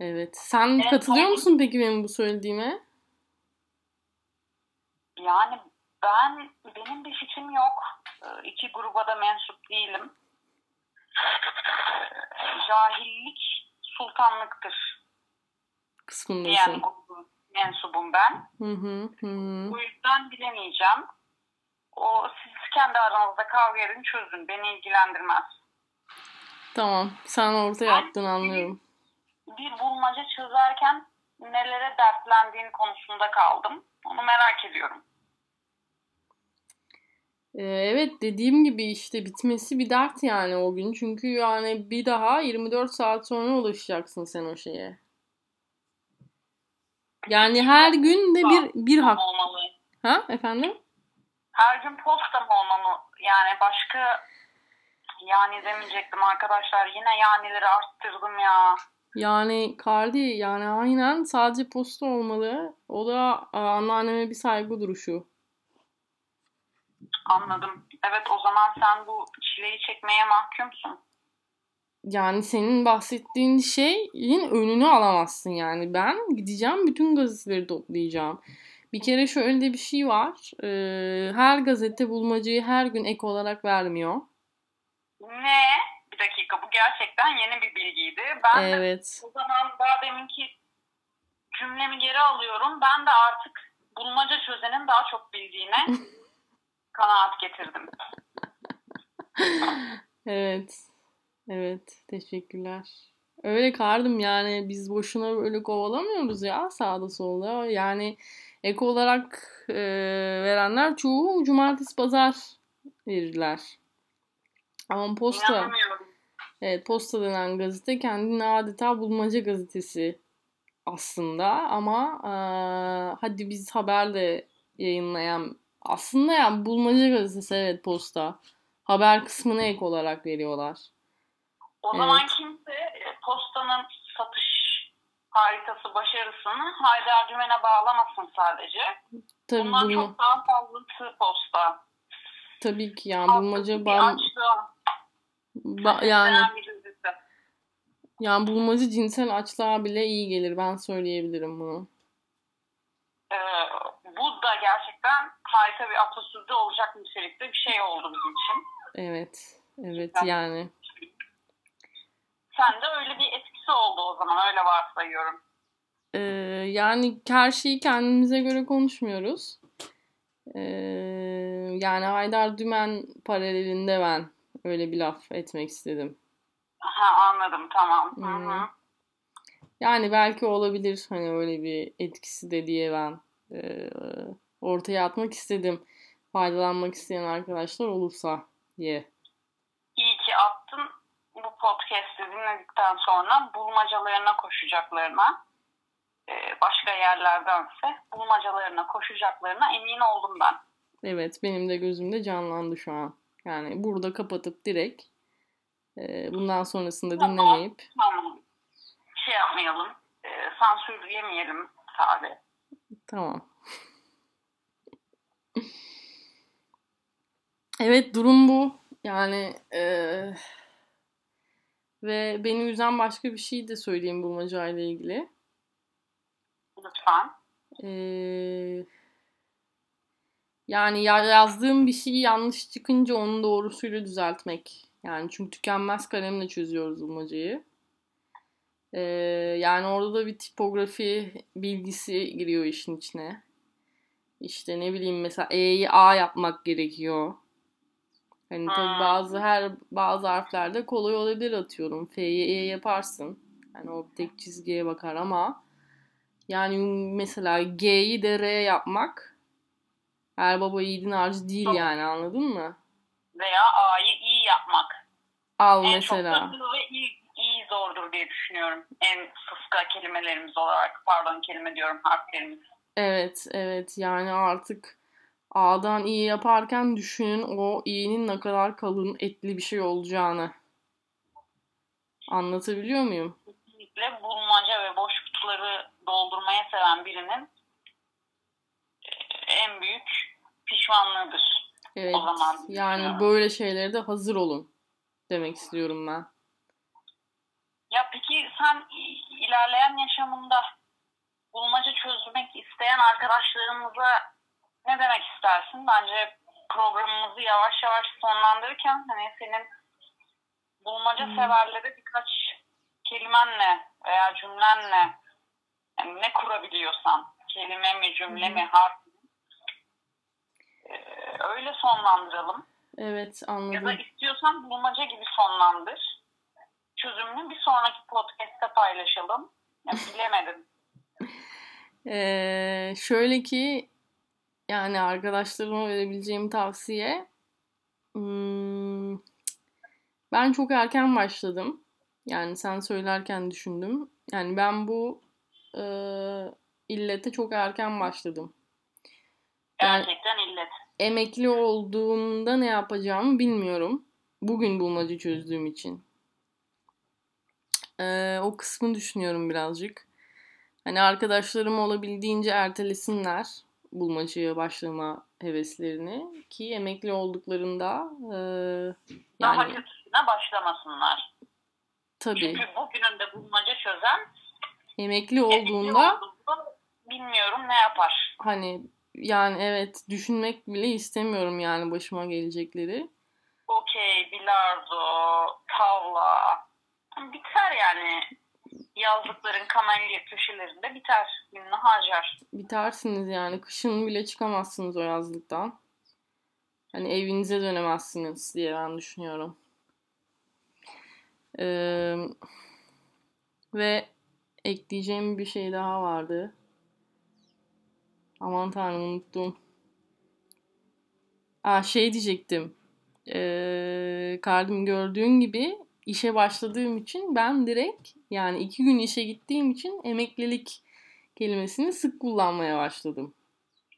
Evet. Sen Evet, katılıyor musun peki benim bu söylediğime? Yani ben, benim bir fikrim yok. Ee, İki gruba da mensup değilim. Cahillik sultanlıktır Kısmındasın. grubun mensubum ben. Hı hı hı. Bu yüzden bilemeyeceğim. o siz kendi aranızda kavga edin çözün. Beni ilgilendirmez. Tamam. Sen ortaya attın anlıyorum. Bir bulmaca çözerken nelere dertlendiğin konusunda kaldım. Onu merak ediyorum. Ee, evet dediğim gibi işte bitmesi bir dert yani o gün. Çünkü yani bir daha 24 saat sonra ulaşacaksın sen o şeye. Yani her gün de bir bir hak. Olmalı. Ha efendim? Her gün posta mı olmalı? Yani başka yani demeyecektim arkadaşlar. Yine yanileri arttırdım ya. Yani Kardi yani aynen sadece posta olmalı. O da aa, anneanneme bir saygı duruşu. Anladım. Evet o zaman sen bu çileyi çekmeye mahkumsun. Yani senin bahsettiğin şeyin önünü alamazsın yani. Ben gideceğim bütün gazeteleri toplayacağım. Bir kere şöyle de bir şey var. Ee, her gazete bulmacayı her gün ek olarak vermiyor. Ne? Bir dakika bu gerçekten yeni bir bilgiydi. Ben de Evet. o zaman daha deminki cümlemi geri alıyorum. Ben de artık bulmaca çözenin daha çok bildiğine kanaat getirdim. Evet. Evet. Teşekkürler. Öyle kardım yani biz boşuna böyle kovalamıyoruz ya sağda solda. Yani ek olarak e, verenler çoğu cumartesi pazar verirler. Ama posta. Evet, Posta denen gazete kendini adeta bulmaca gazetesi aslında ama eee, hadi biz haber de yayınlayan aslında yani bulmaca gazetesi evet Posta. Haber kısmını ek olarak veriyorlar. O Evet. zaman kimse e, postanın satış haritası başarısını Haydar Dümen'e bağlamasın sadece. Tabii Bundan bulma, çok daha fazlası posta. tabii ki yani bulmaca açlığa ba- yani yani bulmaca cinsel açlığa bile iyi gelir ben söyleyebilirim bunu. Ee, bu da gerçekten harika bir atasözü olacak nitelikte bir şey oldu bizim için. Evet. Evet Ben- yani. Sen de öyle bir etkisi oldu o zaman öyle varsayıyorum. Ee, yani her şeyi kendimize göre konuşmuyoruz. Ee, yani Haydar Dümen paralelinde ben öyle bir laf etmek istedim. Ha anladım tamam. Hı hı. Yani belki olabilir hani öyle bir etkisi de diye ben e, ortaya atmak istedim. Faydalanmak isteyen arkadaşlar olursa diye. İyi ki attın. Bu podcast'i dinledikten sonra bulmacalarına koşacaklarına e, başka yerlerdense bulmacalarına koşacaklarına emin oldum ben. Evet benim de gözümde canlandı şu an. Yani burada kapatıp direkt e, bundan sonrasında Tamam. dinlemeyip Tamam. Şey yapmayalım. E, sansür yemeyelim tabi. Tamam. Evet durum bu. Yani eee, ve beni üzen başka bir şey de söyleyeyim bulmaca ile ilgili. Lütfen. Eee, yani ya- yazdığım bir şey yanlış çıkınca onu doğrusuyla düzeltmek. Yani çünkü tükenmez kalemle çözüyoruz bulmacayı. Eee, yani orada da bir tipografi bilgisi giriyor işin içine. İşte ne bileyim mesela E'yi A yapmak gerekiyor. Hani tabii bazı her bazı harflerde kolay olabilir atıyorum. F'yi E yaparsın. Yani o tek çizgiye bakar ama yani mesela G'yi de R yapmak her baba yiğidin harcı değil Çok. yani anladın mı? Veya A'yı iyi yapmak. Al En mesela. çok ve iyi zordur diye düşünüyorum. En sıska kelimelerimiz olarak. Pardon kelime diyorum harflerimiz. Evet, evet. Yani artık A'dan iyi yaparken düşünün o i'nin ne kadar kalın etli bir şey olacağını. Anlatabiliyor muyum? Kesinlikle bulmaca ve boş kutuları doldurmaya seven birinin e, en büyük pişmanlığıdır. Evet. O zaman Yani böyle şeylere de hazır olun demek istiyorum ben. Ya peki sen ilerleyen yaşamında bulmaca çözmek isteyen arkadaşlarımıza ne demek istersin? Bence programımızı yavaş yavaş sonlandırırken hani senin bulmaca Hmm. severlere birkaç kelimenle veya cümlenle yani ne kurabiliyorsan kelime mi cümle mi harf mi, eee, öyle sonlandıralım. Evet Ya da anladım. istiyorsan bulmaca gibi sonlandır. Çözümünü bir sonraki podcast'te paylaşalım. Bilemedim. Ee, şöyle ki yani arkadaşlarıma verebileceğim tavsiye hmm, ben çok erken başladım. Yani sen söylerken düşündüm. Yani ben bu e, illete çok erken başladım. Yani Gerçekten illet. emekli olduğumda ne yapacağımı bilmiyorum. Bugün bulmaca çözdüğüm için. Ee, o kısmı düşünüyorum birazcık. Hani arkadaşlarım olabildiğince ertelesinler bulmacaya başlama heveslerini ki emekli olduklarında e, Daha yani kötüsüne başlamasınlar. tabii Çünkü bugünün de bulmaca çözen emekli emekli olduğunda olduğunda bilmiyorum ne yapar. hani yani evet düşünmek bile istemiyorum yani başıma gelecekleri. Okey, bilardo, tavla. Biter yani. Yazlıkların kamelya köşelerinde biter. Gününü harcar. Bitersiniz yani. Kışın bile çıkamazsınız o yazlıktan. Hani evinize dönemezsiniz diye ben düşünüyorum. Ee, ve ekleyeceğim bir şey daha vardı. Aman tanrım unuttum. Aa, şey diyecektim. Ee, Kardım gördüğün gibi işe başladığım için ben direkt yani iki gün işe gittiğim için emeklilik kelimesini sık kullanmaya başladım.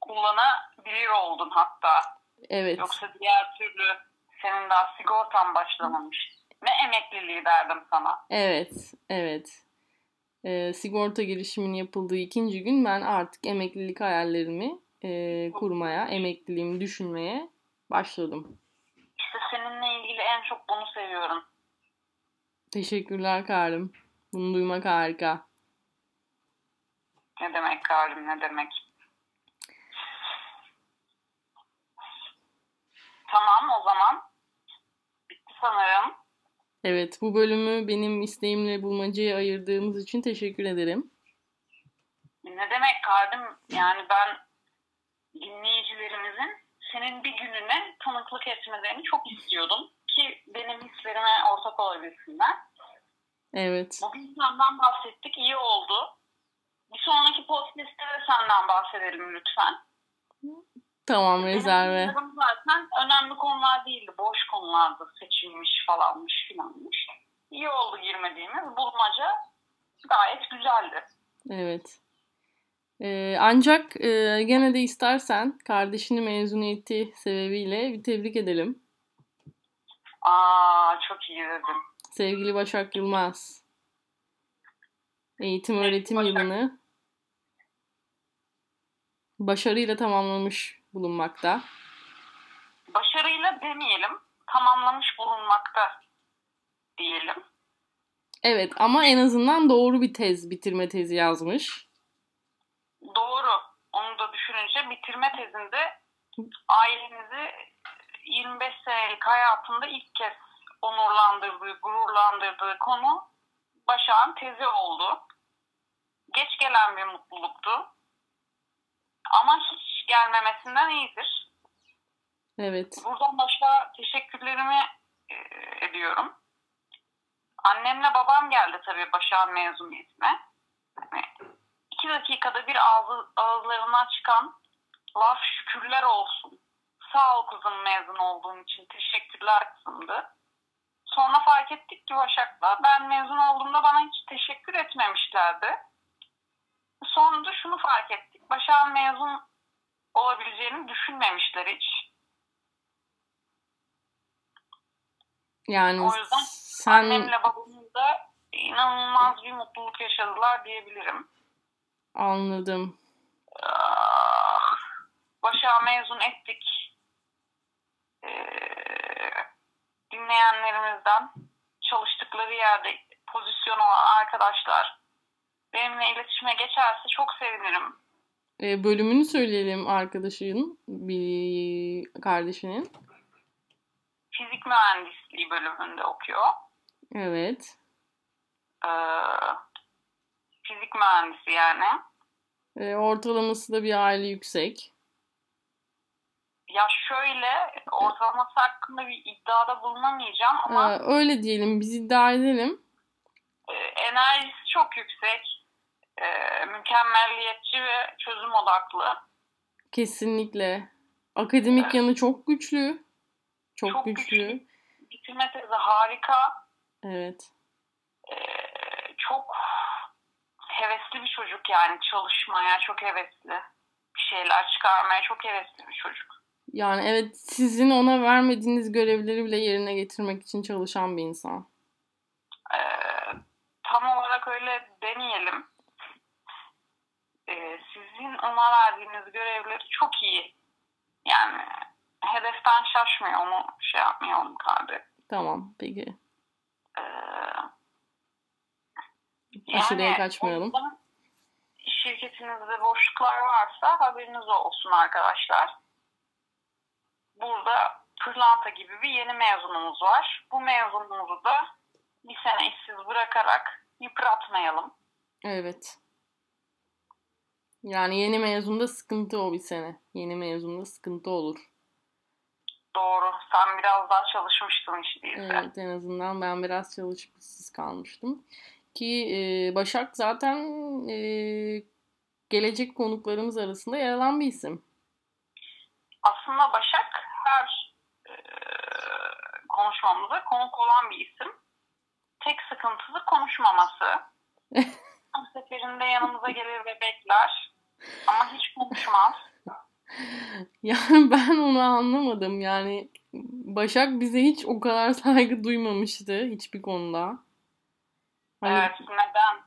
Kullanabilir oldun hatta. Evet. Yoksa diğer türlü senin daha sigortan başlamamış. Ne emekliliği derdim sana. Evet, evet. Ee, sigorta girişimin yapıldığı ikinci gün ben artık emeklilik hayallerimi e, kurmaya, emekliliğimi düşünmeye başladım. İşte seninle ilgili en çok bunu seviyorum. Teşekkürler Karım. Bunu duymak harika. Ne demek Karim ne demek. Tamam o zaman. Bitti sanırım. Evet, bu bölümü benim isteğimle bulmacayı ayırdığımız için teşekkür ederim. Ne demek Karim? Yani ben dinleyicilerimizin senin bir gününe tanıklık etmelerini çok istiyordum. Ki benim hislerime ortak olabilsinler. Evet, Bugün senden bahsettik. iyi oldu. Bir sonraki podcast'te de senden bahsedelim lütfen. tamam Benim rezerve. yazarım zaten önemli konular değildi. Boş konulardı. Seçilmiş falanmış filanmış. İyi oldu girmediğimiz. Bulmaca gayet güzeldi. Evet. Ee, ancak e, gene de istersen kardeşini mezuniyeti sebebiyle bir tebrik edelim. Aa çok iyi dedim. Sevgili Başak Yılmaz. Eğitim öğretim Başak. yılını başarıyla tamamlamış bulunmakta. Başarıyla demeyelim. Tamamlamış bulunmakta diyelim. Evet ama en azından doğru bir tez, bitirme tezi yazmış. Doğru. Onu da düşününce bitirme tezinde ailenizi 25 senelik hayatında ilk kez onurlandırdığı, gururlandırdığı konu Başak'ın tezi oldu. Geç gelen bir mutluluktu. Ama hiç gelmemesinden iyidir. Evet. Buradan başta teşekkürlerimi e, ediyorum. Annemle babam geldi tabii Başak'ın mezuniyetine. Hani iki dakikada bir ağzı, ağızlarından çıkan laf şükürler olsun. Sağ ol kızım mezun olduğun için teşekkürler kızımdı. Sonra fark ettik ki Başak'la ben mezun olduğumda bana hiç teşekkür etmemişlerdi. Sonra da şunu fark ettik. Başak'ın mezun olabileceğini düşünmemişler hiç. Yani O yüzden sen Annemle babamın da inanılmaz bir mutluluk yaşadılar diyebilirim. anladım. Ah, Başak'ı mezun ettik. Ee, dinleyenlerimizden çalıştıkları yerde pozisyon olan arkadaşlar benimle iletişime geçerse çok sevinirim. Ee, bölümünü söyleyelim arkadaşın, bir kardeşinin. Fizik mühendisliği bölümünde okuyor. Evet. Ee, fizik mühendisi yani. Ee, ortalaması da bir aile yüksek. Ya şöyle ortalaması hakkında bir iddiada bulunamayacağım ama Ee, öyle diyelim biz iddia edelim. e, enerjisi çok yüksek, e, mükemmelliyetçi ve çözüm odaklı. Kesinlikle. Akademik yanı çok güçlü. Çok, Çok güçlü. güçlü. Bitirme tezi harika. E, Evet. çok hevesli bir çocuk yani çalışmaya çok hevesli. Bir şeyler çıkarmaya çok hevesli bir çocuk. Yani evet sizin ona vermediğiniz görevleri bile yerine getirmek için çalışan bir insan. E, tam olarak öyle demeyelim. E, sizin ona verdiğiniz görevleri çok iyi. Yani hedeften şaşmıyor onu şey yapmayalım kardeşim. Tamam peki. Ee, Aşırıya kaçmayalım. Şirketinizde boşluklar varsa haberiniz olsun arkadaşlar. Burada pırlanta gibi bir yeni mezunumuz var. Bu mezunumuzu da bir sene işsiz bırakarak yıpratmayalım. Evet. Yani yeni mezunda sıkıntı o bir sene. Yeni mezunda sıkıntı olur. Doğru. Sen biraz daha çalışmıştın değilse. Evet en azından ben biraz çalışıp işsiz kalmıştım. Ki e, Başak zaten e, gelecek konuklarımız arasında yer alan bir isim. Aslında Başak her e, konuşmamıza konuk olan bir isim. Tek sıkıntısı konuşmaması. Her seferinde yanımıza gelir ve bekler. Ama hiç konuşmaz. Yani ben onu anlamadım. Yani Başak bize hiç o kadar saygı duymamıştı hiçbir konuda. Hani, Evet neden?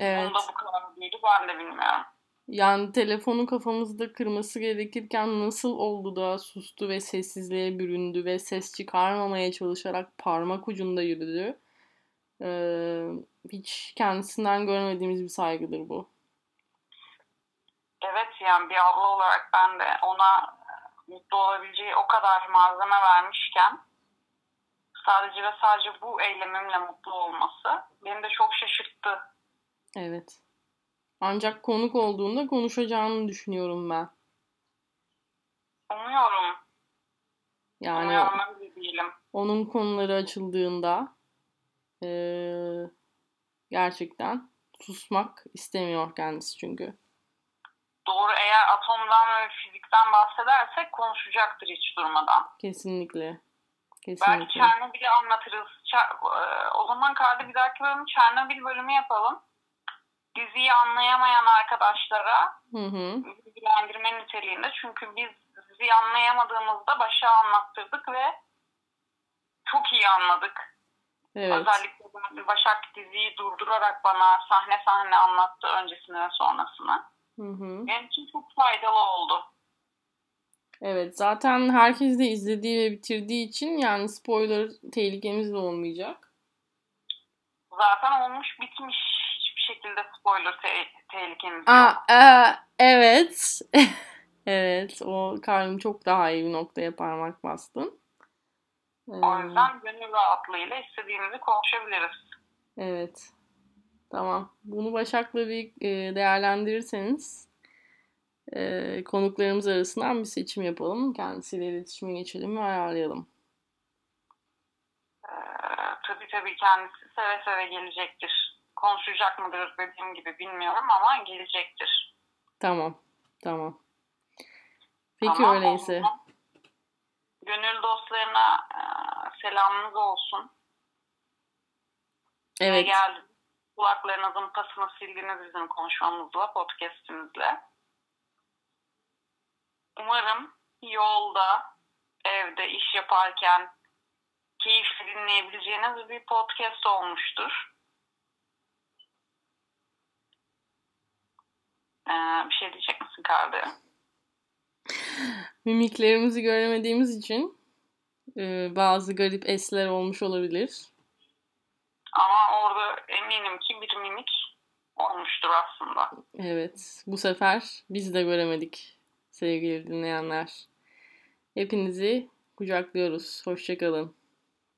evet. Bunda bu kadar büyüdü ben de bilmiyorum. Yani telefonu kafamızda kırması gerekirken nasıl oldu da sustu ve sessizliğe büründü ve ses çıkarmamaya çalışarak parmak ucunda yürüdü. Ee, hiç kendisinden görmediğimiz bir saygıdır bu. Evet yani bir abla olarak ben de ona mutlu olabileceği o kadar malzeme vermişken sadece ve sadece bu eylemimle mutlu olması beni de çok şaşırttı. Evet. Ancak konuk olduğunda konuşacağını düşünüyorum ben. Umuyorum. Yani Umuyorum onun konuları açıldığında eee, gerçekten susmak istemiyor kendisi çünkü. Doğru eğer atomdan ve fizikten bahsedersek konuşacaktır hiç durmadan. Kesinlikle. Belki Kesinlikle. Çernobil'i anlatırız. Çer- e, o zaman kaldı bir dahaki bölüm Çernobil bölümü yapalım. Diziyi anlayamayan arkadaşlara Hı hı. bilgilendirme niteliğinde. Çünkü biz diziyi anlayamadığımızda başa anlattırdık ve çok iyi anladık. Evet. Özellikle Başak diziyi durdurarak bana sahne sahne anlattı öncesini ve sonrasını. Hı hı. Benim için çok faydalı oldu. Evet. Zaten herkes de izlediği ve bitirdiği için yani spoiler tehlikemiz de olmayacak. Zaten olmuş bitmiş. Şekilde spoiler te- tehlikemiz yok. Aa, e, evet. evet. O Karl'ın çok daha iyi bir noktaya parmak bastın. Ee, O yüzden gönül rahatlığıyla istediğimizi konuşabiliriz. Evet. Tamam. Bunu Başak'la bir e, değerlendirirseniz e, konuklarımız arasından bir seçim yapalım. Kendisiyle iletişime geçelim ve ayarlayalım. Ee, tabii tabii kendisi seve seve gelecektir. Konuşacak mıdır dediğim gibi bilmiyorum ama gelecektir. Tamam. Tamam. Peki Tamam, öyleyse. o zaman Gönül dostlarına e, selamınız olsun. Ve Evet. geldiniz. Kulaklarınızın pasını sildiniz bizim konuşmamızla, podcastimizle. Umarım yolda, evde, iş yaparken keyifle dinleyebileceğiniz bir podcast olmuştur. Ee, bir şey diyecek misin Kardı? Mimiklerimizi göremediğimiz için e, bazı garip esler olmuş olabilir. Ama orada eminim ki bir mimik olmuştur aslında. Evet. Bu sefer biz de göremedik sevgili dinleyenler. Hepinizi kucaklıyoruz. Hoşçakalın.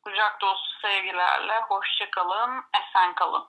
Kucak dolusu sevgilerle hoşça kalın, esen kalın.